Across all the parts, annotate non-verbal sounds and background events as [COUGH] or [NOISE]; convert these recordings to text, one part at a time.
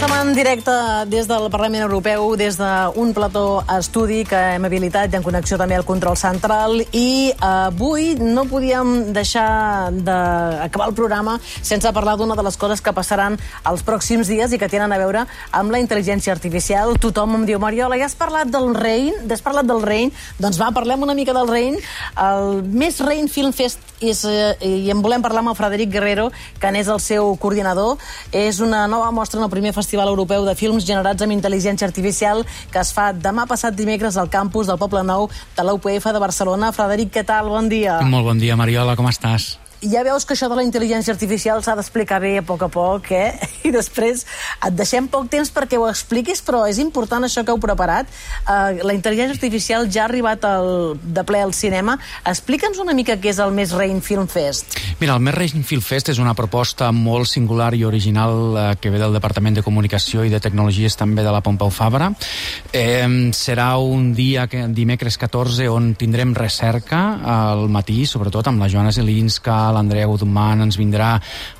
en directe des del Parlament Europeu, des d'un plató estudi que hem habilitat i en connexió també al control central i avui no podíem deixar d'acabar el programa sense parlar d'una de les coses que passaran els pròxims dies i que tenen a veure amb la intel·ligència artificial. Tothom em diu, Mariola, ja has parlat del Rein? Has parlat del Rein? Doncs va, parlem una mica del Rein. El Més Rein Film Fest és, eh, i en volem parlar amb el Frederic Guerrero, que n'és el seu coordinador. És una nova mostra en el primer Festival Europeu de Films generats amb intel·ligència artificial que es fa demà passat dimecres al campus del Poble Nou de la UPF de Barcelona. Frederic, què tal? Bon dia. Molt bon dia, Mariola, com estàs? Ja veus que això de la intel·ligència artificial s'ha d'explicar bé a poc a poc, eh? [LAUGHS] I després et deixem poc temps perquè ho expliquis, però és important això que heu preparat. Uh, la intel·ligència artificial ja ha arribat al, de ple al cinema. Explica'ns una mica què és el Més Rain Film Fest. Mira, el Més Rain Film Fest és una proposta molt singular i original uh, que ve del Departament de Comunicació i de Tecnologies també de la Pompeu Fabra. Eh, serà un dia, que, dimecres 14, on tindrem recerca al matí, sobretot amb la Joana Zelinska, l'Andrea Guzmán, ens vindrà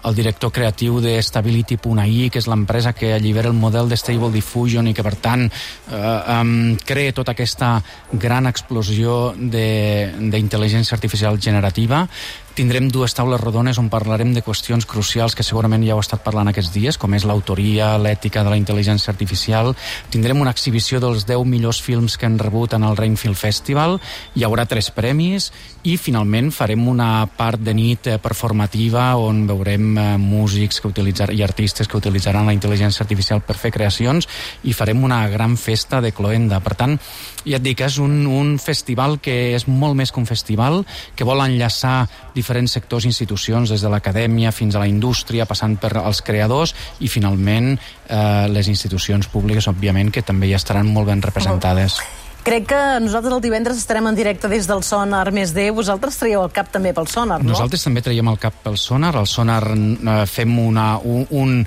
el director creatiu de Stability.ai, que és l'empresa que allibera el model de Stable Diffusion i que, per tant, eh, um, crea tota aquesta gran explosió d'intel·ligència artificial generativa tindrem dues taules rodones on parlarem de qüestions crucials que segurament ja heu estat parlant aquests dies, com és l'autoria, l'ètica de la intel·ligència artificial. Tindrem una exhibició dels 10 millors films que han rebut en el Rainfield Festival. Hi haurà tres premis i finalment farem una part de nit eh, performativa on veurem eh, músics que utilitzar i artistes que utilitzaran la intel·ligència artificial per fer creacions i farem una gran festa de cloenda. Per tant, ja et dic, és un, un festival que és molt més que un festival, que vol enllaçar diferents sectors i institucions, des de l'acadèmia fins a la indústria, passant per als creadors i finalment eh, les institucions públiques, òbviament, que també ja estaran molt ben representades. Crec que nosaltres el divendres estarem en directe des del Sonar més D. Vosaltres traieu el cap també pel Sonar, no? Nosaltres també traiem el cap pel Sonar. El Sonar eh, fem una, un, un,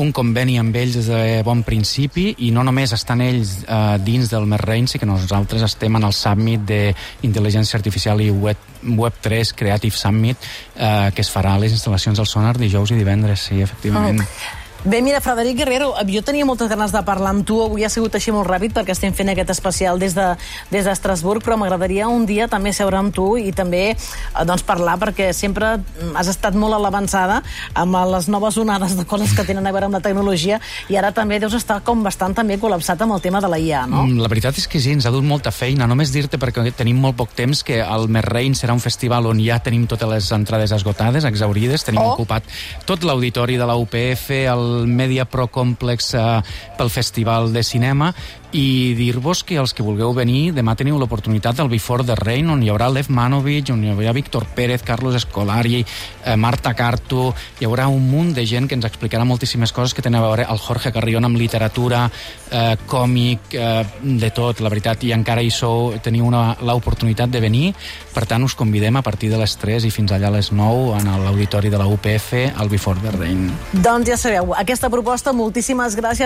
un conveni amb ells des de bon principi i no només estan ells eh, dins del Merrain, sinó que nosaltres estem en el Summit d'Intel·ligència Artificial i Web, Web3 Creative Summit eh, que es farà a les instal·lacions del Sonar dijous i divendres, sí, efectivament. Oh. Bé, mira, Frederic Guerrero, jo tenia moltes ganes de parlar amb tu, avui ha sigut així molt ràpid perquè estem fent aquest especial des de, des d'Estrasburg, però m'agradaria un dia també seure amb tu i també eh, doncs, parlar perquè sempre has estat molt a l'avançada amb les noves onades de coses que tenen a veure amb la tecnologia i ara també deus estar com bastant també col·lapsat amb el tema de la IA, no? Mm, la veritat és que sí, ens ha dut molta feina, només dir-te perquè tenim molt poc temps que el Merrein serà un festival on ja tenim totes les entrades esgotades, exaurides, tenim oh. ocupat tot l'auditori de la UPF, el Media Pro Complex eh, pel Festival de Cinema. I dir-vos que els que vulgueu venir demà teniu l'oportunitat del Before the Rain on hi haurà Lev Manovic, on hi haurà Víctor Pérez, Carlos Escolari, eh, Marta Carto, hi haurà un munt de gent que ens explicarà moltíssimes coses que tenen a veure el Jorge Carrion amb literatura, eh, còmic, eh, de tot, la veritat, i encara hi sou, teniu l'oportunitat de venir, per tant us convidem a partir de les 3 i fins allà a les 9 en l'auditori de la UPF al Before the Rain. Doncs ja sabeu, aquesta proposta, moltíssimes gràcies